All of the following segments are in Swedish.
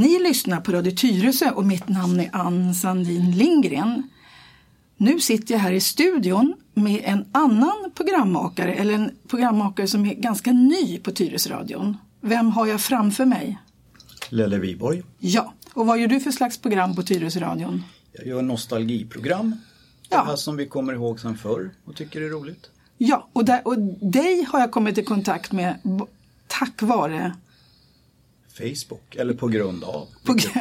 Ni lyssnar på Radio Tyresö och mitt namn är Ann Sandin Lindgren. Nu sitter jag här i studion med en annan programmakare, eller en programmakare som är ganska ny på Tyresöradion. Vem har jag framför mig? Lelle Viborg. Ja, och vad gör du för slags program på Tyresöradion? Jag gör nostalgiprogram. Ja. Det här som vi kommer ihåg sedan förr och tycker är roligt. Ja, och, där, och dig har jag kommit i kontakt med tack vare Facebook, eller på grund av. På vilket,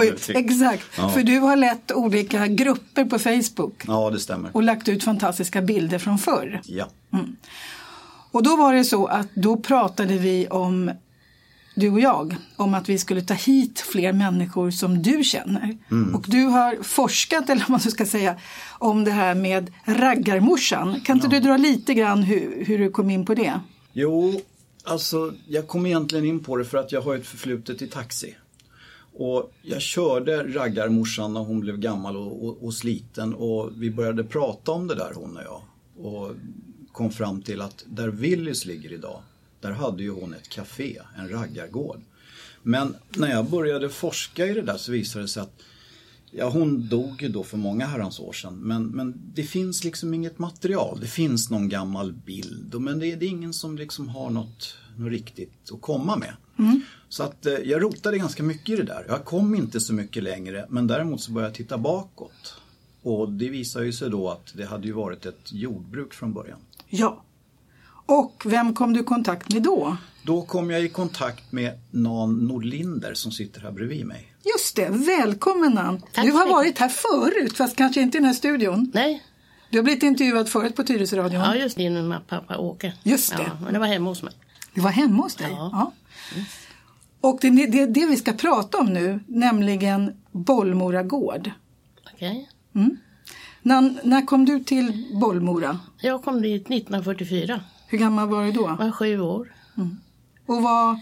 vilket exakt, Ja. för du har lett olika grupper på Facebook Ja, det stämmer. och lagt ut fantastiska bilder från förr. Ja. Och då var det så att då pratade vi om, du och jag, om att vi skulle ta hit fler människor som du känner. Och du har forskat, eller vad man ska säga, om det här med raggarmorsan. Kan inte du dra lite grann hur, hur du kom in på det? Jo, alltså jag kom egentligen in på det för att jag har ett förflutet i taxi. Och jag körde raggarmorsan när hon blev gammal och, och, och sliten och vi började prata om det där hon och jag. Och kom fram till att där Willys ligger idag, där hade ju hon ett café, en raggargård. Men när jag började forska i det där så visade det sig att Ja, hon dog ju då för många herrans år sedan. Men, men det finns liksom inget material. Det finns någon gammal bild. Men det är, det är ingen som liksom har något, något riktigt att komma med. Så att eh, jag rotade ganska mycket i det där. Jag kom inte så mycket längre. Men däremot så började jag titta bakåt. Och det visar ju sig då att det hade ju varit ett jordbruk från början. Ja. Och vem kom du i kontakt med då? Då kom jag i kontakt med Nan Nordlinder som sitter här bredvid mig. Just det, välkommen Ann. Tack Du har varit här förut, fast kanske inte i den här studion. Nej, Du har blivit intervjuad förut på Tyresöradion. ja just det, med pappa Åke. Just det. Ja, men det var hemma hos mig. Det var hemma hos dig? Ja. Och det är det, det vi ska prata om nu, nämligen Bollmora gård. Okej. När, när kom du till Bollmora? Jag kom dit 1944. Hur gammal var du då? Jag var sju år. Och var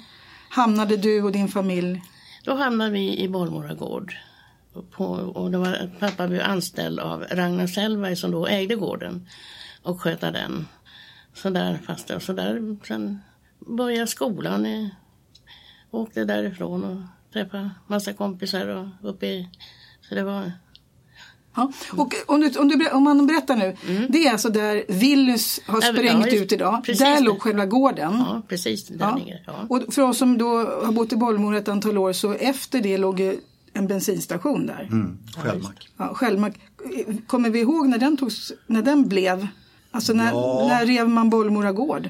hamnade du och din familj? Då hamnade vi i Bollmora gård. På, och det var, pappa blev anställd av Ragnar Sellberg som då ägde gården och sköta den. Så där fast det, så där, sen började skolan. I, åkte därifrån och träffade massa kompisar och uppe i... Så det var... Ja. Och om, du, om, du, om man berättar nu, det är alltså där Willys har Ja, sprängt just- ut idag. precis där låg själva gården. Ja, precis. Där Ja. det. Ja. Och för oss som då har bott i Bollmora ett antal år så efter det låg en bensinstation där. Mm, Självmack. Ja, Shellmack. Kommer vi ihåg när den, togs, när den blev? Alltså när, Ja. när rev man Bollmora gård?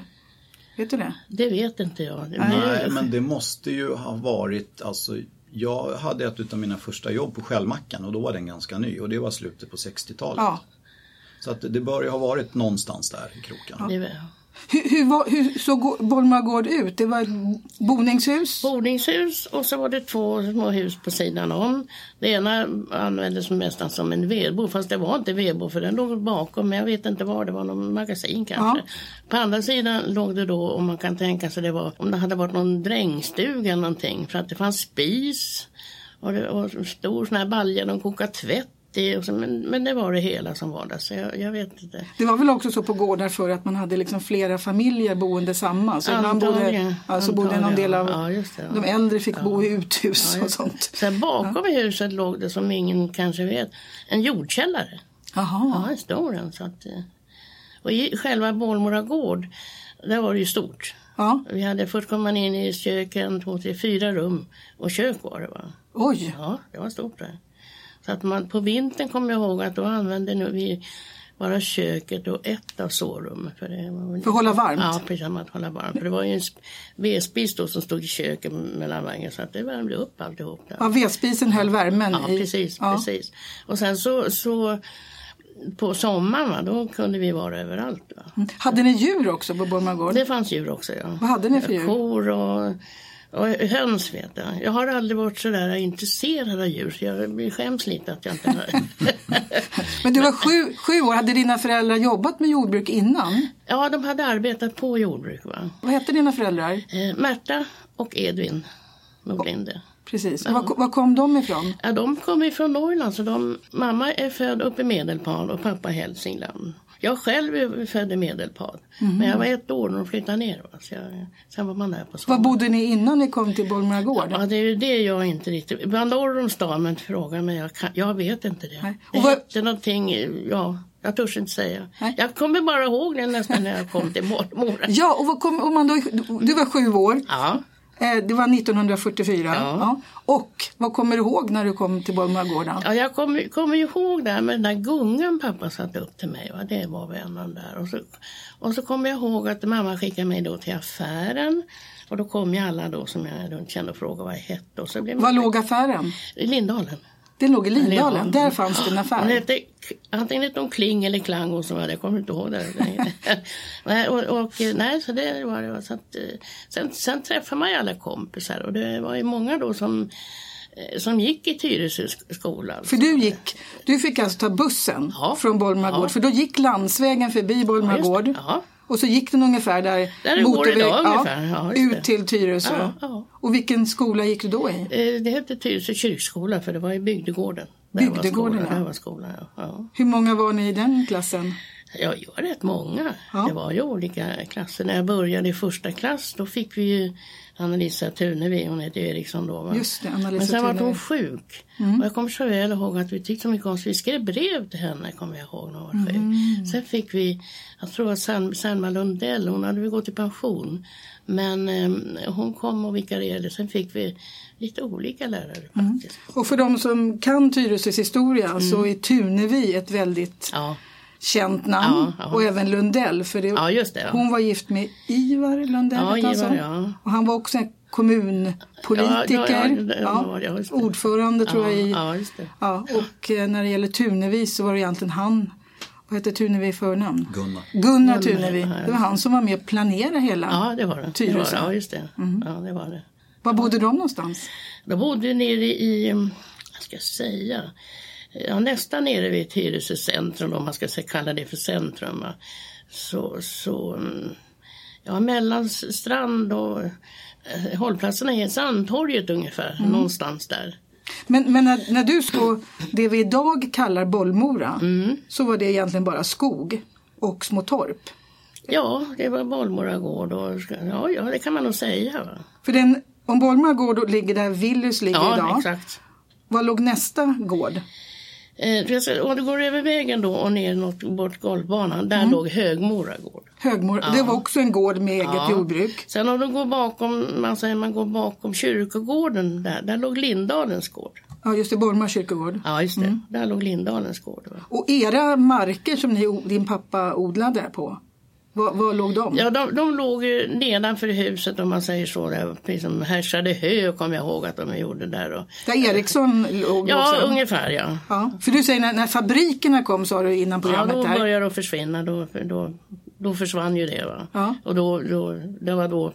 Vet du det? Det vet inte jag. Det, Nej, men det måste ju ha varit, alltså jag hade ett av mina första jobb på Shellmackan och då var den ganska ny och det var slutet på 60-talet. Ja. Så att det bör ju ha varit någonstans där i kroken. det, Hur, hur, hur såg gå- Bollmora gård ut? Det var ett boningshus? Boningshus och så var det två små hus på sidan om. Det ena användes nästan som en vedbo fast det var inte vedbo för den låg bakom men jag vet inte var det var någon magasin kanske. På andra sidan låg det då om man kan tänka sig det var om det hade varit någon drängstuga eller någonting för att det fanns spis och, det, och stor sån här balja de kokade tvätt så, men, men det var det hela som var där så jag, jag vet inte. Det var väl också så på gårdar för att man hade liksom flera familjer boende samma. Så ibland bodde, alltså bodde någon del av Ja, det, ja. de äldre fick bo i uthus och sånt. Sen bakom huset låg det som ingen kanske vet en jordkällare. Jaha. Ja, en stor en. Så att, eh, och i själva Bollmora gård, där var det ju stort. Ja. Vi hade, först kom man in i kök, en, två, tre, fyra rum och kök var det va. Oj. Ja, det var stort där. Så att man, på vintern kommer jag ihåg att då använde nu vi bara köket och ett av sovrummen. För, det var, För att hålla varmt? Ja, precis. Att hålla varmt. För det var ju en sp- vedspis då som stod i köket mellan väggen så att det värmde upp alltihop där. Ja, vedspisen höll värmen Ja, i. precis. Ja. precis. Och sen så, så på sommaren va, då kunde vi vara överallt. Va. Hade ni djur också på Bollmora gård? Det fanns djur också. Ja. Vad hade ni för djur? Kor och, och höns vet jag. Jag har aldrig varit så där intresserad av djur så jag skäms lite att jag inte har... Men du var sju, sju år. Hade dina föräldrar jobbat med jordbruk innan? ja, de hade arbetat på jordbruk. Va? Vad hette dina föräldrar? Eh, Märta och Edvin. Nordlinde. Precis. Var, var kom de ifrån? Ja, de kommer ifrån Norrland. Så de, mamma är född uppe i Medelpad och pappa i Hälsingland. Jag själv är född i Medelpad. Men jag var ett år när de flyttade ner. Va? Så jag, sen var man där på Var sommaren. bodde ni innan ni kom till Bollmora gård? Ja, det är ju det jag inte riktigt... Bland norr om stan, men fråga mig. Jag, kan, jag vet inte det. Nej. Det Och vad- hette någonting, ja, jag törs inte säga. Nej. Jag kommer bara ihåg det nästan när jag kom till Mora. Ja, och kom, om man då, du var sju år. Ja. Eh, Det var 1944. Ja. Och vad kommer du ihåg när du kom till Bollmora gård? då? Ja, jag kommer ju ihåg det här med den där gungan pappa satte upp till mig. Va? Det var väl en av de där. Och så, och så kommer jag ihåg att mamma skickade mig då till affären. Och då kom ju alla då som jag kände och frågade vad jag hette. Och så blev Var låg affären? I Lindalen. Den låg i Lindalen. Där fanns det en affär. hette, antingen hette hon Kling eller Klang och så var det. Jag kommer inte ihåg det. nej, och, och, nej, så det var det. Så att, eh, sen, sen träffade man ju alla kompisar och det var ju många då som, eh, som gick i Tyresö sk- skola. För du gick, du fick alltså ta bussen Ja. från Bollmora Ja. För då gick landsvägen förbi Bollmora just det. gård. Ja. Och så gick den ungefär där, Där går idag ungefär. Ja, just det. ut till Tyresö. Ja, ja. Och vilken skola gick du då i? Eh, Det hette Tyresö kyrkskola för det var i bygdegården. Där var Bygdegården, skolan, ja. Där var skolan, ja. ja. Hur många var ni i den klassen? Ja, jag var rätt många. Ja. Det var ju olika klasser. När jag började i första klass då fick vi ju Anna-Lisa Tunevi, hon hette Eriksson då. Va? Just det, Anna-Lisa Men sen var hon sjuk. Och jag kommer så väl ihåg att vi tyckte mycket om så vi skrev brev till henne, kommer jag ihåg, när hon var sjuk. Sen fick vi, jag tror att San- Selma Lundell, hon hade väl gått i pension. Men eh, hon kom och vikarierade. Sen fick vi lite olika lärare faktiskt. Och för de som kan Tyresös historia så är Tunevi ett väldigt Ja. Känt namn. Ja, ja. Och även Lundell. För det, ja, just det. Ja. hon var gift med Ivar Lundell. Ja, hette han Ivar, så? ja. Och han var också en kommunpolitiker. Ordförande tror jag ja, i ja, just det. Ja, och eh, när det gäller Tunevi så var det egentligen han, vad hette Tunevi i förnamn? Gunnar. Gunnar Tunevi. Det var han som var med och planerade hela. Ja, det var det. det, var, Tyresö. ja, just det. Ja, det var det. Var bodde de någonstans? Då bodde nere i, mm, vad ska jag säga, ja, nästan nere vid Tyresö centrum om man ska kalla det för centrum. Så, så, mm, ja mellan Strand och eh, hållplatserna är Sandtorget ungefär, någonstans där. Men, men när, när du står det vi idag kallar Bollmora Mm. så var det egentligen bara skog och små torp. Ja, det var Bollmora gård och ja, ja, det kan man nog säga. För den, om Bollmora gård ligger där Willys ligger Ja, idag, exakt. var låg nästa gård? Eh, om du går över vägen då och ner något bort golfbanan, där Mm. låg Högmora gård. Högmora, det var också en gård med eget Ja. jordbruk. Sen om du går bakom, man säger man går bakom kyrkogården där, där låg Lindalens gård. Ja, just det, Bollmora kyrkogård. Ja, just det. Mm. Där låg Lindalens gård. Va? Och era marker som ni, din pappa odlade på, var, var låg de? Ja, de, de låg nedanför huset om man säger så. Där, liksom härsade hö kommer jag ihåg att de gjorde där. Och, Där Eriksson låg ja, också? ungefär ja. Ja, för du säger när, när fabrikerna kom sa du innan Ja, programmet då där. började de försvinna. Då, då, då försvann ju det. Va? Ja. Och då, då, det var då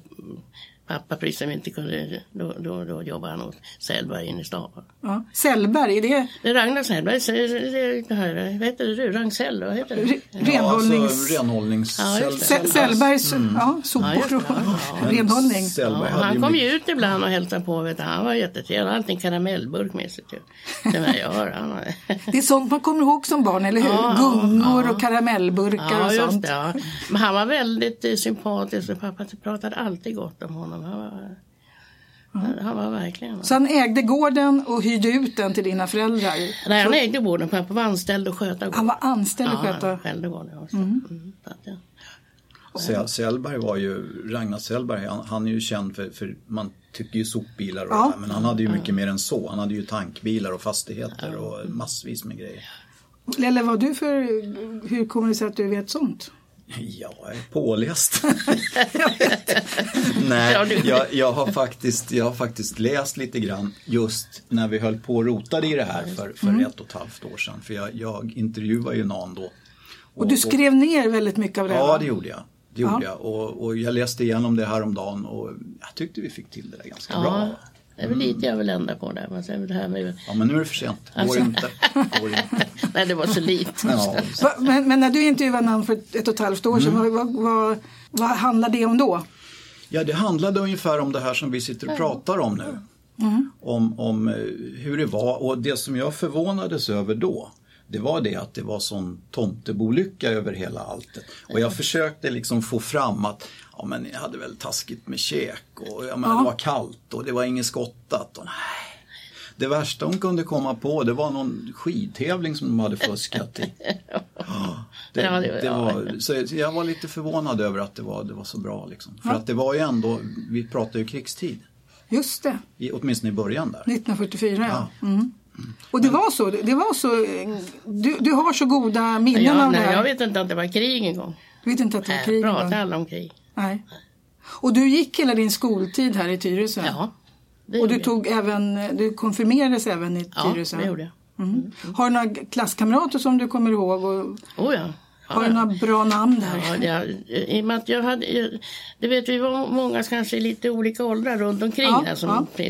pappa precis som inte kunde, då, då, då jobbade han åt Sellberg inne i stan. Ja. Sellberg, är det Det är Ragnar Sellberg, det- det- det här, vad heter det, Rangsell, vad heter det? re- Ja, renhållnings... alltså, renhållnings... Ja, det. Sellbergs ja, Ja, sopor det. och Ja, renhållning. Ja, han kom ju ut ibland och hälsade på. Vet du. Han var jättetrevlig. Han hade alltid en karamellburk med sig till, till mig. att höra. Han var- Det är sånt man kommer ihåg som barn, eller hur? Ja, Gungor ja. och karamellburkar Ja, och just sånt. det. Ja. Men han var väldigt eh, sympatisk och pappa pratade alltid gott om honom. Han var, han, han var verkligen... Så han ägde gården och hyrde ut den till dina föräldrar? Nej, han ägde gården. Pappa var anställd och sköta gården. Han var anställd och Ja, sköta? han skällde gården också. Mm. så ja. Sel- Sellberg var ju, Ragnar Sellberg, han, han är ju känd för, för man tycker ju sopbilar och Ja. det men han hade ju mycket mer än så. Han hade ju tankbilar och fastigheter och massvis med grejer. Eller vad du för... Hur kommer det sig att du vet sånt? Ja, påläst. Ja, Nej, jag, jag, har faktiskt, jag har faktiskt läst lite grann just när vi höll på och rotade i det här för, för Mm. ett och ett halvt år sedan. För jag, jag intervjuade ju någon då. Och du skrev ner väldigt mycket av det? Ja, va? det gjorde jag. Det gjorde Ja. jag. Och, och jag läste igenom det här om dagen och jag tyckte vi fick till det där ganska bra. Det är väl lite jag vill ändra på där. Men sen det här med... Ja, men nu är det för sent. Går Alltså. inte. Går inte. Nej, det var så lite. Ja. Va, men, men när du intervjuade någon för ett, ett och ett halvt år sedan, Mm. vad, vad, vad, vad handlade det om då? ja, det handlade ungefär om det här som vi sitter och pratar om nu. Om, om eh, hur det var och det som jag förvånades över då det var det att det var sån tomtebolycka över hela alltet. Och jag försökte liksom få fram att ja, men jag hade väl taskigt med käk och ja, men Ja. det var kallt och det var inget skottat. Och, nej. Det värsta hon kunde komma på det var någon skidtävling som de hade fuskat i. Det, det- var, så jag var lite förvånad över att det var, det var så bra. Liksom. För att det var ju ändå, vi pratar ju krigstid. Just det, I, åtminstone i början där. 1944 ja. Mm. Och det var så, det var så, du, du har så goda minnen Ja, av det nej, här. jag vet inte att det var krig en gång. Du vet inte att det var krig? pratar va? alla om krig. Nej. Och du gick hela din skoltid här i Tyresö? Ja, det Och du, jag. tog även, du konfirmerades även i Ja, Tyresö? det gjorde jag. Mm. Har du några klasskamrater som du kommer ihåg? Och Oh, ja. Har du några bra namn där? Ja, jag, I och med att jag hade, jag- det vet vi var många kanske i lite olika åldrar runt omkring Ja, som ja.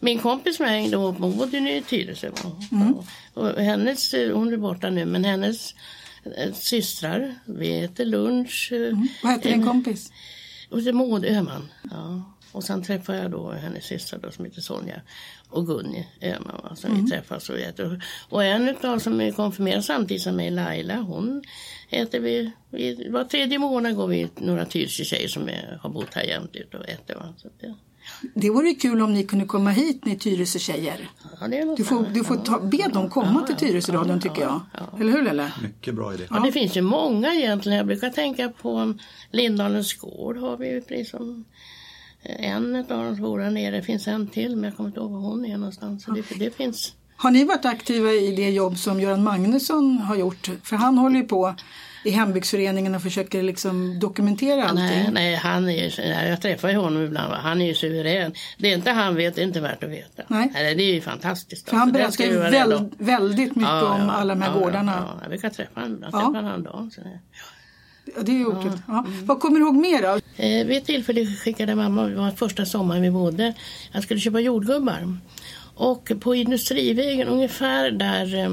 Min kompis med hängde ihop, hon bodde nu i Tyresö. Mm. Och, hennes, hon är borta nu, men hennes eh, systrar, vi äter lunch. eh, Vad heter din kompis? Och Maud Öhman. Ja. Och sen träffade jag då hennes syster då, som heter Sonja och Gunni Öhman. Va? Så vi träffas och äter. Och en utav som är konfirmerad samtidigt som mig, Laila, hon äter vi, vi var tredje månad går vi några Tyresö-tjejer som är, har bott här jämt ut och äter. Va? Så att det, Det vore kul om ni kunde komma hit, ni Tyresö-tjejer. ja, Du får, du får ta, be dem komma till Tyresöradion tycker jag. Eller hur Lelle? Mycket bra idé. Ja, det finns ju många egentligen. Jag brukar tänka på Lindalens gård har vi ju precis som en av dem bor här nere. Det finns en till men jag kommer inte ihåg var hon är någonstans. Så det, det finns Har ni varit aktiva i det jobb som Göran Magnusson har gjort? För han håller ju på i hembygdsföreningen och försöker liksom dokumentera allting. Nej, nej, han är ju, nej, jag träffar ju honom ibland. Han är ju suverän. Det är inte han vet, det är inte värt att veta. Nej. det är ju fantastiskt. För han berättar ju vi väl, väldigt mycket Ja, om ja, alla de här ja, gårdarna. Ja, ja. Jag brukar träffa honom. Jag Ja. träffade honom häromdagen. Ja, det är otroligt. Ja. Vad kommer du ihåg mer då? Eh, vid ett tillfälle skickade mamma, det var första sommaren vi bodde, jag skulle köpa jordgubbar. Och på Industrivägen, ungefär där eh,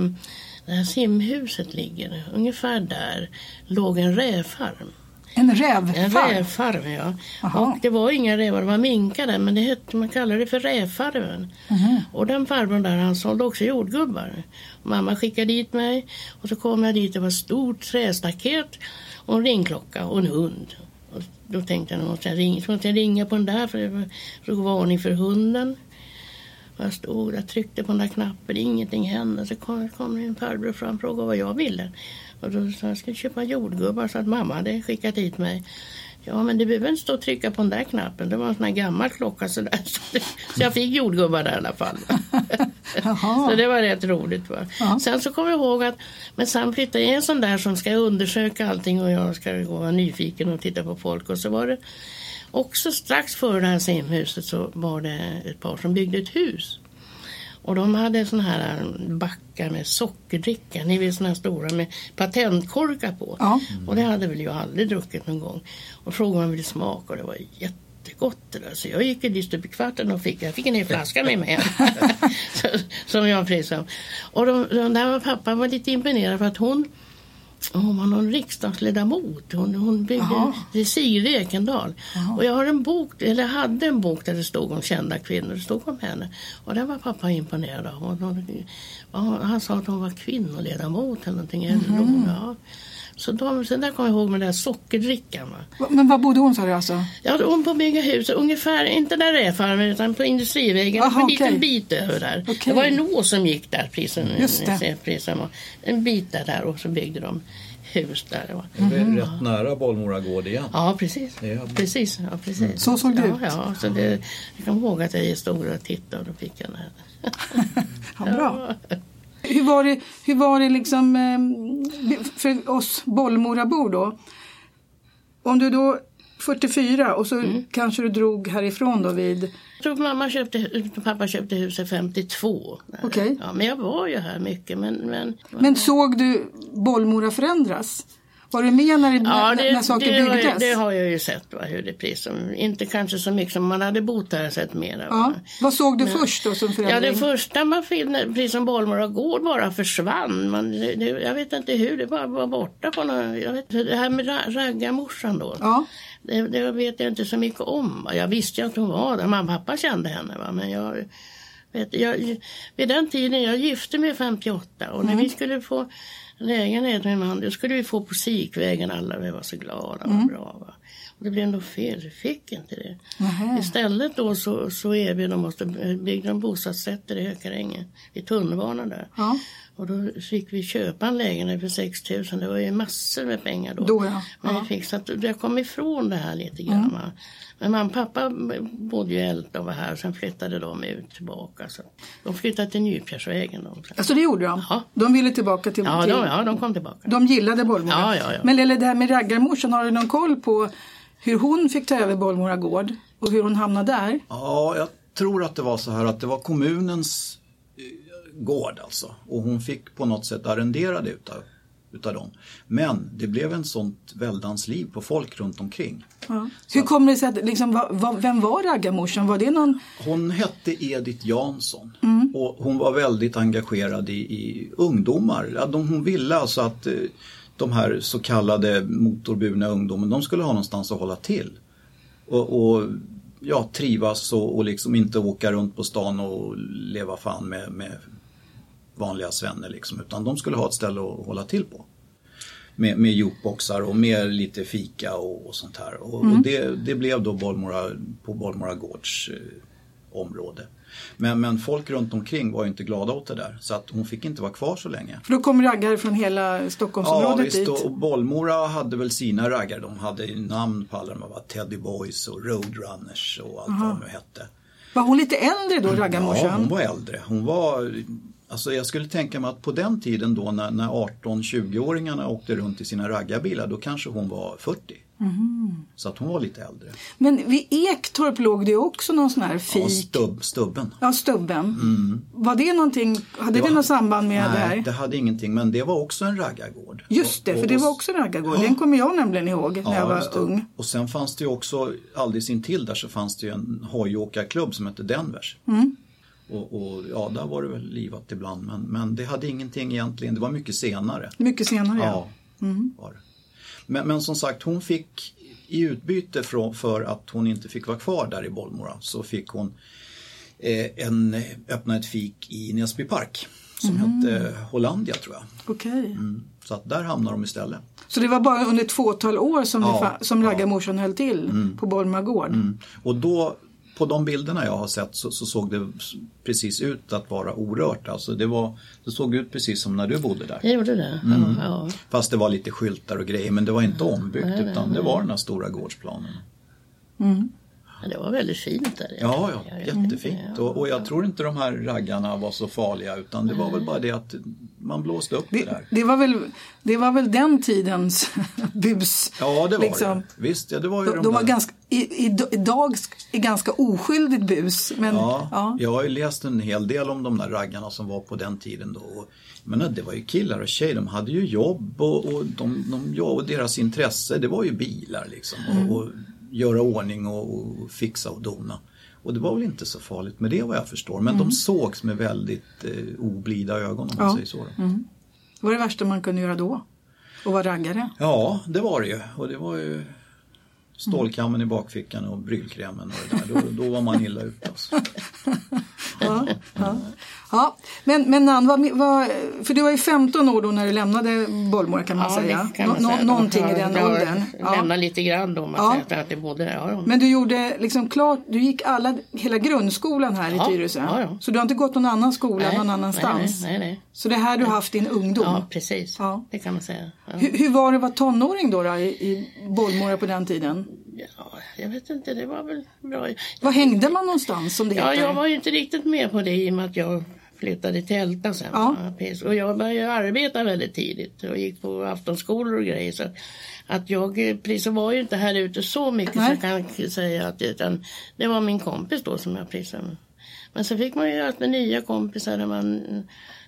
det här simhuset ligger, ungefär där låg en rävfarm. En En rävfarm? rävfarm, ja. Jaha. Och det var inga rävar, det var minkar där, men det hette, man kallade det för rävfarmen. Mhm. Och den farbrorn där, han sålde också jordgubbar. Mamma skickade dit mig och så kom jag dit, det var ett stort trästaket och en ringklocka och en hund. Och då tänkte jag, nu måste jag ringa, så måste jag ringa på den där för det var- varning att ordning för hunden. Och jag stod där, tryckte på den där knappen, ingenting hände. Så kom, kom min farbror fram och frågade vad jag ville. Och då sa jag, jag skulle köpa jordgubbar så att mamma hade skickat hit mig. Ja, men du behöver inte stå och trycka på den där knappen. Det var en sån här gammal klocka så, där. så jag fick jordgubbar där i alla fall. Så det var rätt roligt. Va? Ja. Sen så kommer jag ihåg att men sen flyttade jag en sån där som ska undersöka allting och jag ska gå och vara nyfiken och titta på folk. Och så var det också strax före det här simhuset så var det ett par som byggde ett hus. Och de hade såna här backar med sockerdricka, ni vet såna här stora med patentkorkar på. Ja. Och det hade väl jag aldrig druckit någon gång. Och frågade om jag ville smaka och det var jättegott det där. Så jag gick dit upp i kvarten och fick, jag fick en hel flaska med mig hem. Som jag prisade. Och de, de där pappa var lite imponerad för att hon hon var någon riksdagsledamot. Hon, hon byggde det är Sigrid Ekendahl. Och jag har en bok, eller hade en bok där det stod om kända kvinnor. Det stod om henne. Och den var pappa imponerad av. Hon, ja, han sa att hon var kvinnoledamot eller någonting. Mm. Ja. Så de, sen där kommer jag ihåg med den där sockerdrickan. Va? Men var bodde hon sa du alltså? Ja, hon på bygga hus, ungefär, inte där rävfarmen utan på Industrivägen, Aha, en liten okej. bit över där. Okej. Det var en å som gick där, prisen, Just det. prisen var. En bit där, där och så byggde de hus där. Det är rätt nära Bollmora gård igen. Ja, precis. Ja. precis, ja, precis. Så såg det ja, ut. Ja, så det, jag kommer ihåg att jag stod och tittade och då fick jag den här. Ja, bra. Hur var det, hur var det liksom eh, för oss Bollmorabor då? Om du då 44 och så Mm. kanske du drog härifrån då vid... Jag tror mamma köpte, pappa köpte huset 52. Okej. Ja, men jag var ju här mycket. Men, men, Men såg du Bollmora förändras? Var du med när, Ja, det, när saker det, har byggdes? jag, det har jag ju sett va, hur det pris Inte kanske så mycket som man hade bott här sett mera. ja. Va. Vad såg du först då som Ja, förändring? det första man finner, precis som Bollmora gård, bara försvann. Man, det, jag vet inte hur, det bara var borta på någon, jag vet, Det här med ra, raggarmorsan då. Ja. Det, det vet jag inte så mycket om. Jag visste ju att hon var där. Mamma och pappa kände henne. Va? Men jag Vet, jag, vid den tiden, jag gifte mig 58 och när Mm. vi skulle få lägenhet med man, då skulle vi få på Sikvägen. Alla vi var så glada och Mm. bra. Va? Det blev nog fel, vi fick inte det. Nähä. Istället då så, så erbjöd de oss, byggde de bostadsrätter i Hökarängen, i tunnelbanan där. Ja. Och då fick vi köpa en lägenhet för 6 000. Det var ju massor med pengar då. Då, ja. Men. Mm. vi fick, så att jag kom ifrån det här lite grann. va. Men mamma och pappa bodde ju i Älta och var här. Sen flyttade de ut tillbaka. Så de flyttade till Nypjärsvägen. De. Alltså det gjorde de? Ja. De ville tillbaka till... Ja, de, ja, de kom tillbaka. de gillade Bollmora? Ja, ja, ja. Men Lelle, det här med raggarmorsan, har du någon koll på hur hon fick ta över Bollmora gård? Och hur hon hamnade där? Ja, jag tror att det var så här att det var kommunens eh, gård alltså. Och hon fick på något sätt arrendera det utav, utav dem. Men det blev en sånt väldans liv på folk runt omkring. Ja. Hur kommer det sig att, liksom, va, va, vem var raggarmorsan? Var det någon... Hon hette Edith Jansson och hon var väldigt engagerad i, i ungdomar. Ja, de, hon ville alltså att eh, de här så kallade motorburna ungdomen, de skulle ha någonstans att hålla till. Och, och ja, trivas och, och liksom inte åka runt på stan och leva fan med, med vanliga svänner liksom, utan de skulle ha ett ställe att hålla till på. Med, med jukeboxar och med lite fika och, och sånt här. Och, och det, det blev då Bollmora, på Bollmora gårds eh, område. Men, men folk runt omkring var inte glada åt det där så att hon fick inte vara kvar så länge. För då kom raggare från hela Ja Stockholmsområdet visst, dit. och Bollmora hade väl sina raggare. De hade namn på alla de här, Teddy Boys och Roadrunners och allt vad de nu hette. Var hon lite äldre då, Ja, raggarmorsan? hon var äldre. Hon var, alltså jag skulle tänka mig att på den tiden då när, när 18-20-åringarna åkte runt i sina raggarbilar, då kanske hon var 40. Mhm. Så att hon var lite äldre. Men vid Ektorp låg det också någon sån här Ja, fik. stubb, stubben. Ja, stubben. Var det någonting, hade det, var- något samband med det Nej, här? det hade ingenting, men det var också en raggargård. Just det, Och- för det och- var också raggargård. Den kommer jag nämligen ihåg när jag var det. ung. Och sen fanns det ju också, alldeles intill där så fanns det ju en hojåkarklubb som hette Denvers. Mm. Och, och ja, där var det väl livat ibland men, men det hade ingenting egentligen, det var mycket senare. Mycket senare, ja. Ja, Mm. var det. Men, men som sagt, hon fick i utbyte för, för att hon inte fick vara kvar där i Bollmora så fick hon eh, en, öppna ett fik i Näsby park som Mm. hette Hollandia tror jag. Okej. Mm. Så att där hamnar de istället. Så det var bara under ett fåtal år som, Ja, som ja. höll till på Bollmora gård? Mm. Och då, på de bilderna jag har sett så, så såg det precis ut att vara orört. Alltså det, var, det såg ut precis som när du bodde där. Jag gjorde det. Mm. Ja, ja. Fast det var lite skyltar och grejer men det var inte ombyggt utan det var den här stora gårdsplanen. Ja, det var väldigt fint där. Ja, ja, ja. jättefint. Och, och jag tror inte de här raggarna var så farliga utan det var väl bara det att man blåste upp det Det, där. det, var väl, det var väl den tidens bus. Ja, det var liksom. det. Visst, ja, det var ju De, de, var ganska, i, i, idag är ganska oskyldigt bus. Men, Ja, ja. jag har ju läst en hel del om de där raggarna som var på den tiden då. Och, menar, det var ju killar och tjejer, de hade ju jobb och, och, de, de, ja, och deras intresse det var ju bilar liksom. Och, och göra ordning och, och fixa och dona. Och det var väl inte så farligt med det vad jag förstår. Men de sågs med väldigt eh, oblida ögon om man Ja. säger så. Då. Det var det värsta man kunde göra då. Att vara raggare. Ja, det var det ju. Och det var ju stålkammen i bakfickan och brylkrämen och det där. Då, då var man illa ute. Alltså. Ja, ja. Ja. Men, men Nan, vad, vad, för du var ju 15 år då när du lämnade Bollmora kan man Ja, säga. kan man Nå- säga. någonting i Ja, den jag åldern. Ja. lämnade lite grann då, man Ja. säger att jag bodde där. Ja, ja. Men du gjorde liksom klart, du gick alla, hela grundskolan här Ja, i Tyresö. ja, ja. Så du har inte gått någon annan skola någon annanstans? Nej, nej, nej. Så det är här du har haft din ungdom? Ja, precis. Ja. Det kan man säga. Ja. Hur, hur var det att vara tonåring då, då i, i Bollmora på den tiden? Ja, jag vet inte, det var väl bra. Var hängde man någonstans som det Ja, heter? jag var ju inte riktigt med på det i och med att jag flyttade till Älta sen. Ja. Och jag började arbeta väldigt tidigt och gick på aftonskolor och grejer. Så att, att jag precis var ju inte här ute så mycket Nej. så jag kan säga att utan det var min kompis då som jag precis Men så fick man ju göra med nya kompisar när man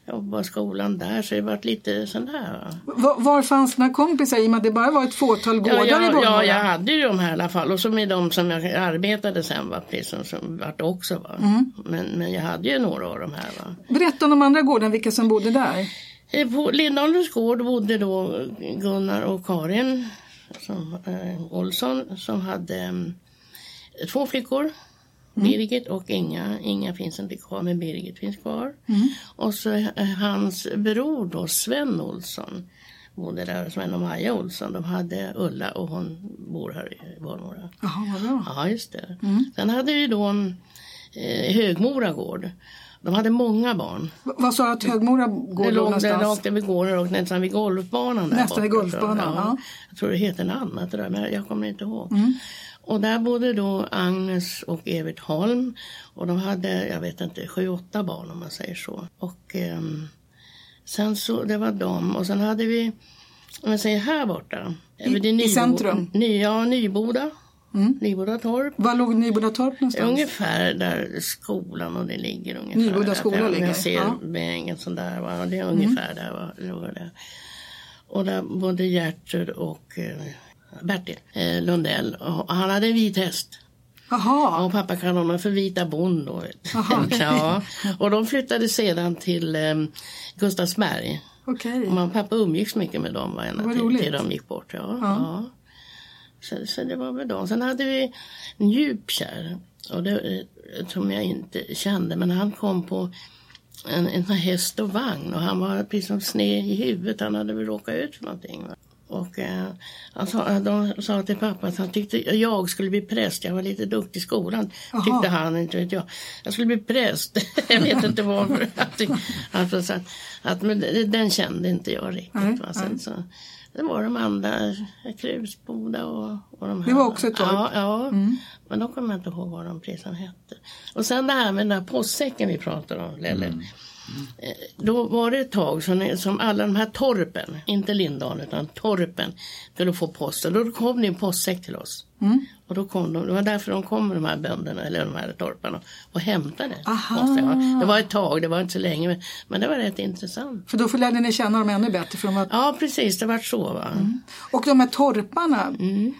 jobbade i skolan där så det var lite sån där. va. Var, var fanns dina kompisar i och med att det bara var ett fåtal gårdar Ja, i ja, Bollmora? ja, jag hade ju de här i alla fall. Och så med de som jag arbetade sen var precis som, som vart också. Va? Mm. Men, men jag hade ju några av de här. Va? Berätta om de andra gårdarna, vilka som bodde där. På Lindholmens gård bodde då Gunnar och Karin som, eh, Olsson som hade eh, två flickor Birgit och Inga. Inga finns inte kvar men Birgit finns kvar. Och så eh, hans bror då, Sven Olsson bodde där, Sven och Maja Olsson. De hade Ulla och hon bor här i Valmora. Jaha, vad bra. Ja, just det. Sen hade vi då eh, Högmora gård. De hade många barn. V- Vad sa du att Högmora går Det då låg där någonstans? över gården och nästan vid golfbanan. Där Nästan vid golfbanan, ja. Jag tror det heter något annat det där, men jag kommer inte ihåg. Mm. Och där bodde då Agnes och Evert Holm. Och de hade, jag vet inte, sju, åtta barn om man säger så. Och ehm, sen så, det var de. Och sen hade vi, om jag säger här borta. I- vid i Nybo- centrum? Ny, ja, Nyboda. Mm. Nyboda torp. Var låg Nybodatorp någonstans? Ungefär där skolan och det ligger ungefär. Nyboda där. skola Om ligger, Jag ser ja. vägen sån där. Va? Det är ungefär där va? Och där bodde Gertrud och eh, Bertil eh, Lundell. Och han hade en vit häst. Jaha, Och pappa kallade honom för Vita Bond. Då. Aha, ja. Och de flyttade sedan till eh, Gustavsberg. okej. Och och pappa umgicks mycket med dem va, ända Vad till, till de gick bort. Ja, ja. Så, så det var väl dem. Sen hade vi en djupkär. Och det, eh, som jag inte kände. Men han kom på en, en häst och vagn. Och han var precis som sned i huvudet. Han hade väl råkat ut för någonting. Va? Och eh, han sa, de sa till pappa att han tyckte jag skulle bli präst. Jag var lite duktig i skolan. Jaha. Tyckte han, inte vet jag. Jag skulle bli präst. jag vet inte varför. Att, alltså, så att, att, men den kände inte jag riktigt. Va? Sen, så, det var de andra, Krusboda och, och de här. Det var också ett torp. Ja, ja. men då kommer jag inte ihåg vad de precis hette. Och sen det här med den där postsäcken vi pratade om, Lelle. Eh, Eh, då var det ett tag som, som alla de här torpen, inte Lindalen utan torpen, skulle få posten. Då kom det en postsäck till oss. Och då kom de, det var därför de kom de här bönderna, eller de här torparna, och hämtade. Det var ett tag, det var inte så länge, men, men det var rätt intressant. För då lärde ni känna dem ännu bättre. För de var... Ja, precis, det var så va. Och de här torparna,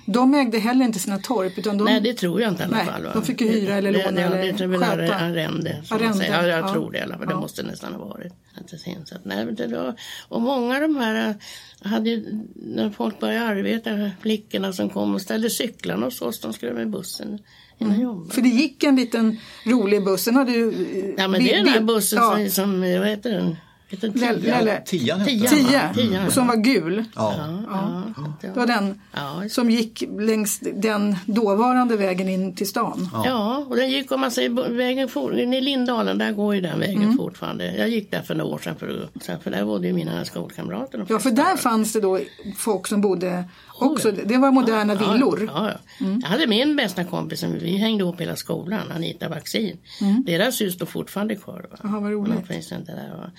de ägde heller inte sina torp. Utan de... Nej, det tror jag inte i alla Nej, fall. Va? de fick ju hyra eller det, låna det, eller det, det väl sköta. arrende. Arrende. Ja, jag ja. tror det i alla fall. Det Ja. måste nästan ha varit. Inte så insett. Nej, men det var, och många av de här eh, hade när folk började arbeta, flickorna som kom och ställde cyklarna hos oss, de skulle med bussen Mm. För det gick en liten rolig buss. Den hade ju... eh, Ja, men det är den här bussen ja, som, som, vad heter den? Lelle- Tia? Tian hette Tian, ja. som var gul. Ja. Ja, ja, Det var den som gick längs den dåvarande vägen in till stan. Ja, och den gick om man säger vägen for, i Lindalen, där går ju den vägen Mm. fortfarande. Jag gick där för några år sedan för, för där bodde ju mina skolkamrater. Ja, för där fanns det då folk som bodde också. Det var moderna Ja, villor. Mm. Ja, ja. Jag hade min bästa kompis, som vi hängde ihop hela skolan, Anita Vaccin. Deras hus står fortfarande kvar. Va? Mm. Jaha, vad roligt. Men de finns inte där, va?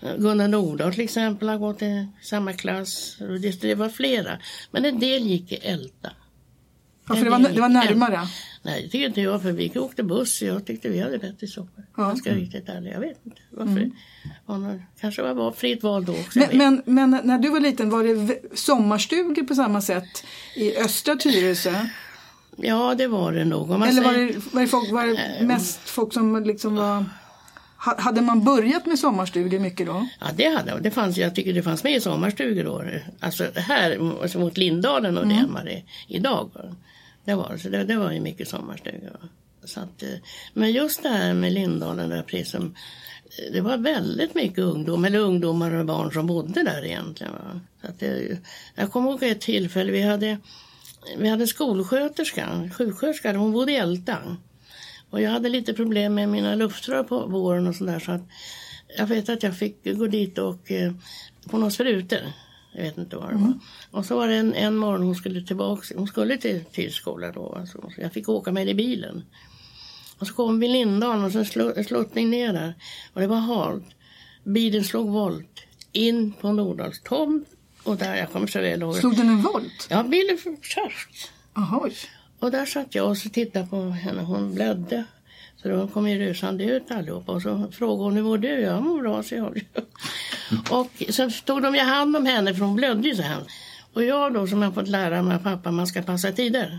Gunnar Nordahl till exempel har gått i samma klass. Det, var flera. Men en del gick i Älta. Ja, för det var, det var närmare. Nej, det tycker inte jag, för vi åkte buss och jag tyckte vi hade bättre sopor. Ja. Jag ska vara riktigt ärlig, jag vet inte varför. Var någon, kanske var var fritt val då också. Men, men, men när du var liten, var det sommarstugor på samma sätt i östra Tyresö? Ja, det var det nog. Eller var det, var det, folk, var det mest folk som liksom var... ha- Hade man börjat med sommarstugor mycket då? Ja, det hade det. Fanns, jag tycker det fanns med i sommarstugor då. Alltså här alltså mot Lindalen och det än vad det idag. Det var, så det, det var ju mycket sommarstugor. Så att, eh, men just det här med Lindalen, där precis som, det var väldigt mycket ungdom, eller ungdomar och barn som bodde där egentligen. Va? Så att det, jag kommer ihåg ett tillfälle, vi hade, vi hade skolsköterskan, sjuksköterskan, hon bodde i Älta. Och jag hade lite problem med mina luftrör på våren och sådär så att jag vet att jag fick gå dit och eh, få några sprutor. Jag vet inte vad det var. Och så var det en, en morgon hon skulle tillbaka, hon skulle till, skolan då. Alltså, så jag fick åka med i bilen. Och så kom vi Lindalen och så slå, sluttning ner där. Och det var halt. Bilen slog volt in på Nordals tomt. Och där, jag kommer så väl ihåg. Slog den en volt? Ja, bilen. Jaha. oj. Och där satt jag och så tittade på henne. Hon blödde. Så då kom ju rusande ut allihopa. Och så frågade hon hur mår du? Jag mår bra, så jag. Och sen tog de ju hand om henne för hon blödde ju så här. Och jag då som har fått lära mig av pappa man ska passa tider.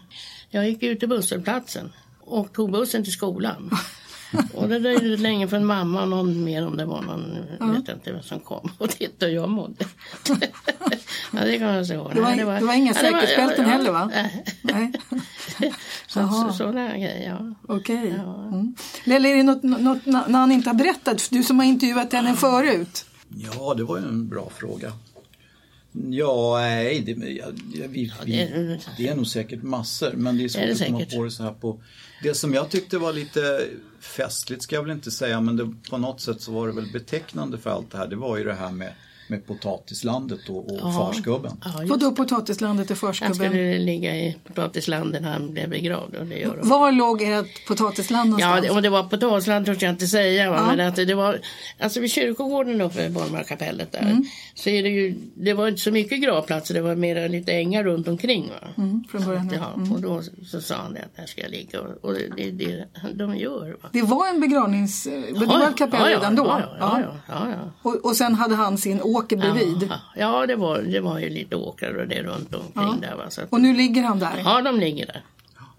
Jag gick ut till busshållplatsen och tog bussen till skolan. Och det dröjde länge för en mamma och någon mer om det var någon, ja. vet inte vem som kom och tittade hur jag mådde. ja, det kan man säga. Det var, det var, det var inga ja, säkerhetsbälten ja, heller va? Nej. så, så, sådana grejer, ja. Okej. Okay. Ja. Mm. Lelle, är det något, något när han inte har berättat? Du som har intervjuat henne förut. Ja, det var ju en bra fråga. Ja, nej, det, ja, vi, ja, det, är, det är nog säkert massor men det är svårt det är att komma på det så här på. Det som jag tyckte var lite festligt ska jag väl inte säga men det, på något sätt så var det väl betecknande för allt det här. Det var ju det här med med potatislandet och, och ja. farsgubben. Ja, Vadå potatislandet och farsgubben? Han skulle ligga i potatislandet när han blev begravd. Och det gör Var låg ert potatisland någonstans? Ja, om det var potatisland törs jag inte säga. Va? Ja. Men att det var, alltså vid kyrkogården uppe vid Borgmarkapellet där mm. så är det ju, det var inte så mycket gravplatser, det var mer lite ängar runt omkring. Va? Mm, från början. Ja, mm. och då så sa han det att här ska jag ligga och, och det är det de gör. Va? Det var en begravnings... Ja, det var ett kapell redan då? Ja, ja, ja, ja, Och, och sen hade han sin åker bredvid? Ja, det, var, det var ju lite åkrar och det runt omkring där. Va? Så och nu ligger han där? Ja, de ligger där.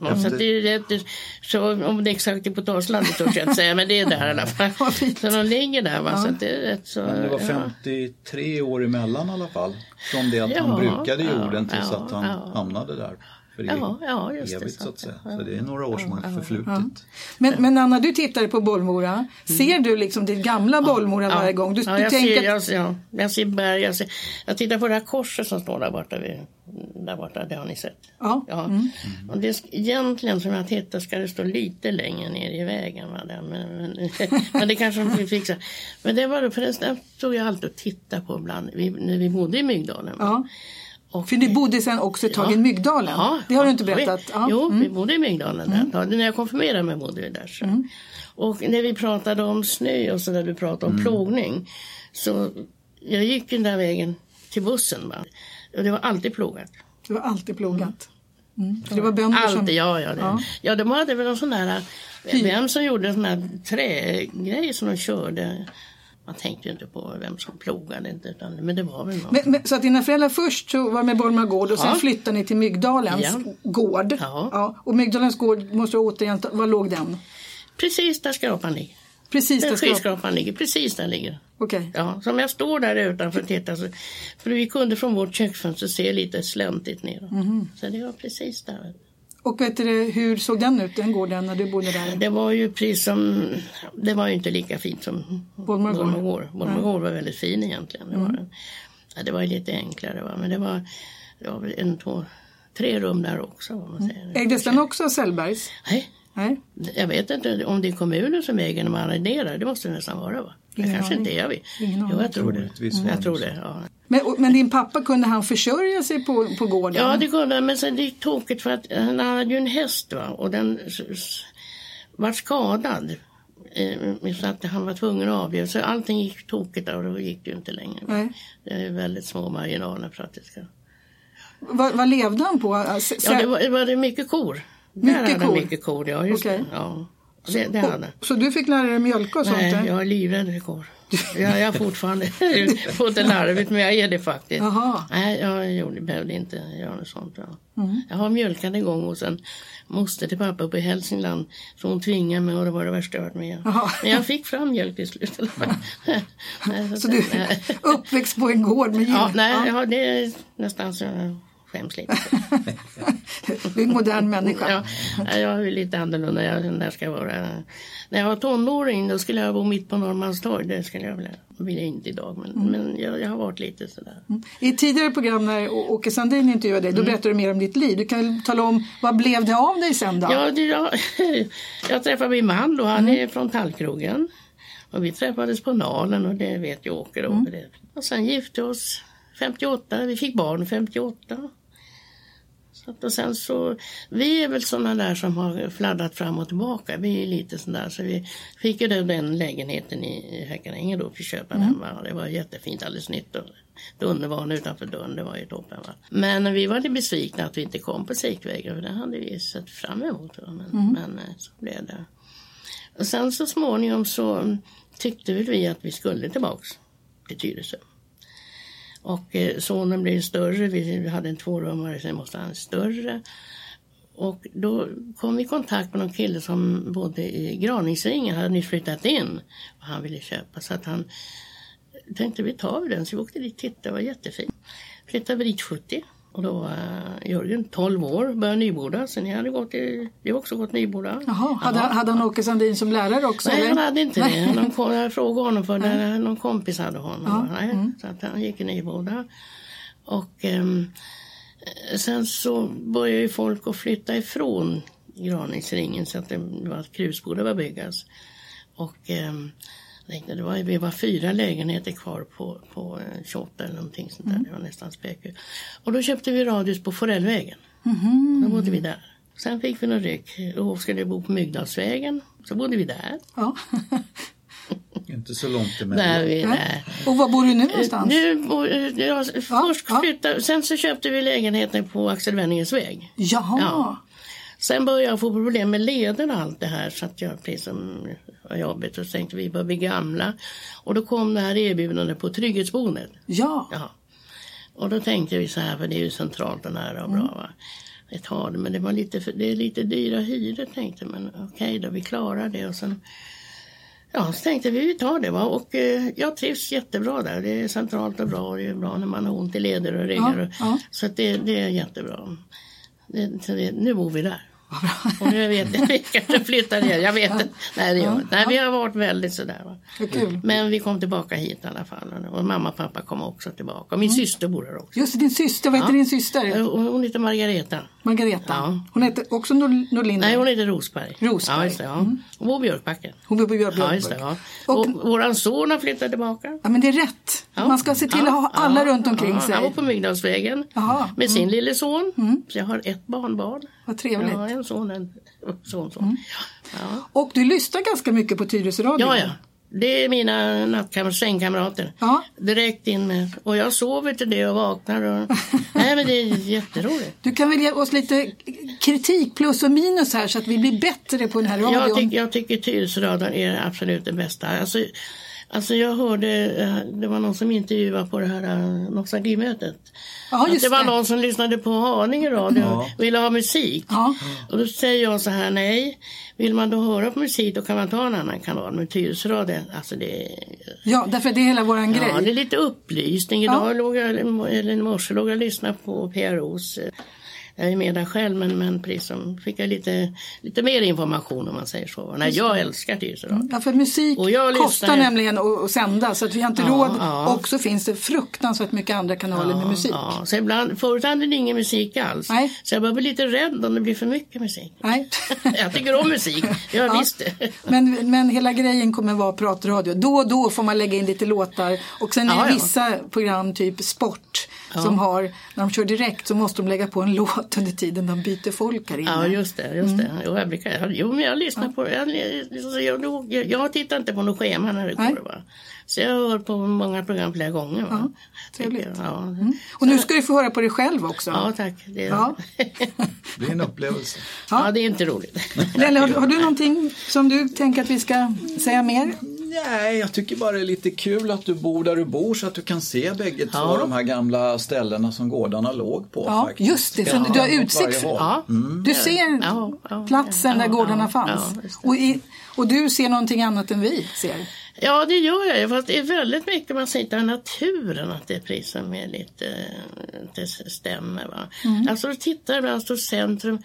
Ja, så, det är rätt, så om det är exakt i potatislandet törs jag inte säga, men det är där i alla fall. så de ligger där. Va? Ja. Så det, är rätt så, men det var 53 ja. år emellan i alla fall. Från det att ja, han brukade jorden tills att han hamnade där för ja, ja, just evigt det, så att säga. Så det är några år som har förflutit. Men, men Anna, du tittar på Bollmora. Mm. Ser du liksom ditt gamla Bollmora varje gång? Du, ja, du jag, tänker... ser, jag, ja, jag ser berg. Jag, ser, jag tittar på det här korset som står där borta. Vid, där borta, det har ni sett. Ja. ja. Mm. Och det, egentligen som jag tittar ska det stå lite längre ner i vägen. Va? Men, men, men det kanske de fixar. Men det var det, förresten, stod jag alltid och tittade på ibland vi, när vi bodde i Mygdalen. Ja. Och, För du bodde sen också ett tag ja, i Mygdalen? Ja, det har du inte berättat? Vi, ja. Jo, mm. vi bodde i Mygdalen mm. där. När jag konfirmerade mig bodde vi där. Så. Mm. Och när vi pratade om snö och så där du pratade om mm. plogning. Så jag gick den där vägen till bussen. Va? Och det var alltid plogat. Det var alltid plogat? Mm. Det var bönder alltid, som... ja. Ja, det. ja. ja, de hade väl en sån där... Vem som gjorde en sån här trägrej som de körde man tänkte ju inte på vem som plogade inte, utan, men det var väl någon. Men, men, så att dina föräldrar först så var med Bolmar gård och ja. sen flyttade ni till Mygdalens ja. gård. Ja. ja. Och Mygdalens gård måste du återigen, var låg den? Precis där skrapan ligger. Precis där skyskrapan ligger, precis där ligger. Okay. Ja, så om jag står där utanför och tittar så, för vi kunde från vårt köksfönster se lite släntigt ner. Mm. Så det var precis där. Och vet du, hur såg den ut, den gården, när du bodde där? Det var ju precis som, det var ju inte lika fint som Bollmorgård. Bollmorgård var väldigt fin egentligen. Det var, mm. ja, det var lite enklare va? men det var, det var väl en, två, tre rum där också. Vad man säger. Mm. Ägdes den också av Sellbergs? Nej. Nej. Jag vet inte om det är kommunen som äger när man arrenderar, det måste det nästan vara va? Det kanske inte är, jag vet. Jo, jag tror det. Jag tror det ja. Men, men, din pappa, kunde han försörja sig på, på gården? Ja, det kunde han. Men sen det gick tokigt för att han hade ju en häst va? och den var skadad. Eh, så att han var tvungen att avgöra. Så allting gick tokigt och då gick det ju inte längre. Nej. Det är väldigt små marginaler för att det ska... Vad, vad levde han på? Alltså, ja, det var, det var mycket kor. Mycket där kor? mycket kor, ja. Just okay. det. Ja. Det, det hade. Så du fick lära dig mjölka och sånt? Nej, jag är livrädd för kor. Jag är fortfarande fått det larvigt men jag är det faktiskt. Jaha. Nej, jag gjorde, behövde inte göra något sånt. Ja. Mm. Jag har mjölkat en gång och sen moster till pappa uppe i Hälsingland. Så hon tvingade mig och det var det värsta jag varit med Men jag fick fram mjölk till slut. så, du är uppväxt på en gård med djur? Ja, nej, ja. det är nästan så skäms lite. du är en modern människa. Ja, jag är lite annorlunda. Jag, när, ska vara. när jag var tonåring då skulle jag bo mitt på Norrmalmstorg. Det skulle jag vilja. vill jag inte idag men, mm. men jag, jag, har varit lite sådär. Mm. I tidigare program när Åke Sandin intervjuade dig då mm. berättade du mer om ditt liv. Du kan tala om vad blev det av dig sen då? Ja, det, jag, jag träffade min man då. Han mm. är från Tallkrogen. Och vi träffades på Nalen och det vet ju Åke då. Mm. Och sen gifte oss 58. Vi fick barn 58. Och sen så, vi är väl sådana där som har fladdrat fram och tillbaka. Vi är lite sådär så vi fick ju den lägenheten i Hökaränge då, fick köpa mm. den. Va? Det var jättefint, alldeles nytt. Och Dundervan utanför dörren, det var ju toppen. Va? Men vi var lite besvikna att vi inte kom på Sikvägen för det hade vi sett fram emot. Va? Men, mm. men eh, så blev det. Och sen så småningom så tyckte väl vi att vi skulle tillbaks till Tyresö. Och eh, sonen blev större, vi hade en tvårummare sen måste han större. Och då kom vi i kontakt med någon kille som bodde i Graningsringen, hade nyss flyttat in. Och han ville köpa så att han tänkte vi tar den. Så vi åkte dit och tittade, det var jättefint. Flyttade dit 70 och då var Jörgen 12 år, började Nyboda. Sen jag hade gått i, var också gått Nyboda. Jaha, hade, hade han Åke Sandin som lärare också? Nej, eller? han hade inte det. Någon, jag frågade honom för det, någon kompis hade honom. Nej, Så att han gick i Nyboda. Och ehm, sen så började ju folk att flytta ifrån Graningsringen så att det var krusbodar var byggas. Och jag tänkte, det var, vi var fyra lägenheter kvar på, på eh, 28 eller någonting sånt där. Det var nästan spöke. Och då köpte vi radhus på Forellvägen. Då bodde vi där. Sen fick vi någon ryck. Då skulle vi bo på Myggdalsvägen. Så bodde vi där. Ja. Inte så långt emellan. vi, där. Och var bor du nu någonstans? Nu, bor- ja, först ja. flyttade, sen så köpte vi lägenheten på Axel Wenningens väg. Jaha. Ja. Sen började jag få problem med leden och allt det här så att jag precis som var jobbigt och tänkte vi börjar bli gamla. Och då kom det här erbjudandet på trygghetsboendet. Ja. Ja. Och då tänkte vi så här, för det är ju centralt och nära och bra. Va? Vi tar det, men det, var lite, för- det är lite dyra hyror tänkte. Men okej då, vi klarar det. Och sen, ja, så tänkte vi, vi tar det. Va? Och eh, jag trivs jättebra där. Det är centralt och bra. Och det är bra när man har ont i leder och ryggar. Ja, ja. Så det, det är jättebra. Det, det, nu bor vi där. Och nu vet jag, vi kanske flyttar ner. Jag vet inte. Nej, det gör. Nej, vi har varit väldigt sådär. Va? Men vi kom tillbaka hit i alla fall. Och mamma och pappa kom också tillbaka. Och min syster bor här också. Just din syster, vad heter din syster? Och Hon heter Margareta. Margareta. Ja. Hon heter också Nor- Norlinder. Nej, hon heter Rosberg. Rosberg. Ja, just det. Ja. Hon bor i Björkbacken. Hon bor på Björk- Ja, just det. Ja. Och- Och, våran son har flyttat tillbaka. Ja, men det är rätt. Ja. Man ska se till att ha alla runt omkring sig. Han bor på Myggdalsvägen. Mm. med sin lille son. Så jag har ett barnbarn. Vad trevligt. Ja, en son, en son, son. Ja. Och du lyssnar ganska mycket på Tyresö radio. ja, ja. Det är mina nattkam- sängkamrater. Ja. Direkt in med. Och jag sover till det och vaknar. Och... Nej, men det är jätteroligt. Du kan väl ge oss lite kritik, plus och minus här så att vi blir bättre på den här radion. Jag, tyck, jag tycker Tyresöradion är absolut det bästa. Alltså, alltså jag hörde, eh, det var någon som intervjuade på det här eh, nostalgimötet. Ja, just det var det. någon som lyssnade på Haninge radio och ville ha musik. Ja. Och då säger jag så här, nej, vill man då höra på musik då kan man ta en annan kanal. Men Tyresöradion, alltså det ja, därför det är hela våran ja, grej. det är lite upplysning. Idag låg jag, eller i morse låg jag och lyssnade på PROs eh, jag är med där själv men, men precis som fick jag lite, lite mer information om man säger så. Nej, jag älskar Tyresöradion. Ja, för musik jag kostar ju- nämligen att, sända så att vi har inte Ja, råd. ja. Och så finns det fruktansvärt mycket andra kanaler med musik. Ja, så ibland, förut hade det ingen musik alls. Nej. Så jag börjar bli lite rädd om det blir för mycket musik. Nej. jag tycker om musik, jag Ja. visst. Men, men hela grejen kommer vara pratradio. Då och då får man lägga in lite låtar. Och sen är Ja, det ja. vissa program, typ sport, som har, när de kör direkt så måste de lägga på en låt under tiden de byter folk här inne. Ja, just det. Just Mm. det. Jo, jag, brukar, jo, men jag lyssnar på jag, jag, jag, jag, tittar inte på något schema när det Nej. går. Va? Så jag har hört på många program flera gånger. Va? trevligt. Tycker jag, Ja. Och nu ska du få höra på dig själv också. ja, tack. Det, Ja. Det är en upplevelse. ja, det är inte roligt. Lelle, har, har du någonting som du tänker att vi ska säga mer? Nej, jag tycker bara det är lite kul att du bor där du bor så att du kan se bägge två Ja. de här gamla ställena som gårdarna låg på. Ja, faktiskt. just det, så Ja, du har utsikt. Ja. Du ser platsen ja, där gårdarna ja, fanns. det. och, i, och du ser någonting annat än vi ser. Ja, det gör jag ju. Fast det är väldigt mycket man hittar i naturen att det är precis som är lite, inte stämmer. Va? Mm. Alltså, då tittar ibland, står centrum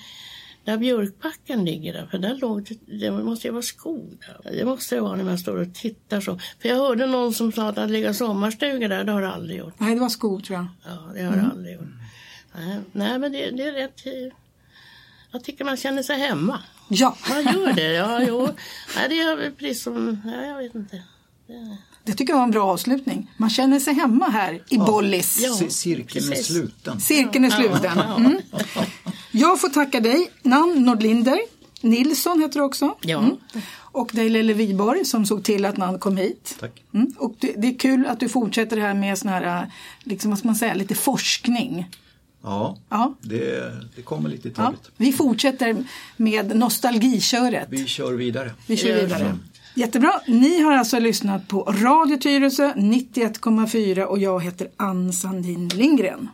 där Björkbacken ligger där, för där låg det, det måste ju vara skog där. Det måste det vara när man står och tittar så. För jag hörde någon som sa att det legat sommarstuga där, det har det aldrig gjort. Nej, det var skog tror jag. Ja, det har det aldrig gjort. Nej, nej men det, det är rätt... Jag tycker man känner sig hemma. Ja, Man gör det, ja, jo. Nej, det är precis som, ja, jag vet inte. Det- det tycker jag var en bra avslutning. Man känner sig hemma här i Bollis. Ja. Cirkeln är sluten. Cirkeln är sluten. Mm. Jag får tacka dig, namn Nordlinder. Nilsson heter du också. Ja. Och dig Lelle Wiborg som såg till att man kom hit. Tack. Mm. Och det, det är kul att du fortsätter det här med sån här, liksom, vad ska man säga, lite forskning. Ja, Ja. det, det kommer lite Ja. taget. Vi fortsätter med nostalgiköret. Vi kör vidare. Vi kör vidare. Jättebra. Ni har alltså lyssnat på Radio Tyresö 91,4 och jag heter Ann Sandin Lindgren.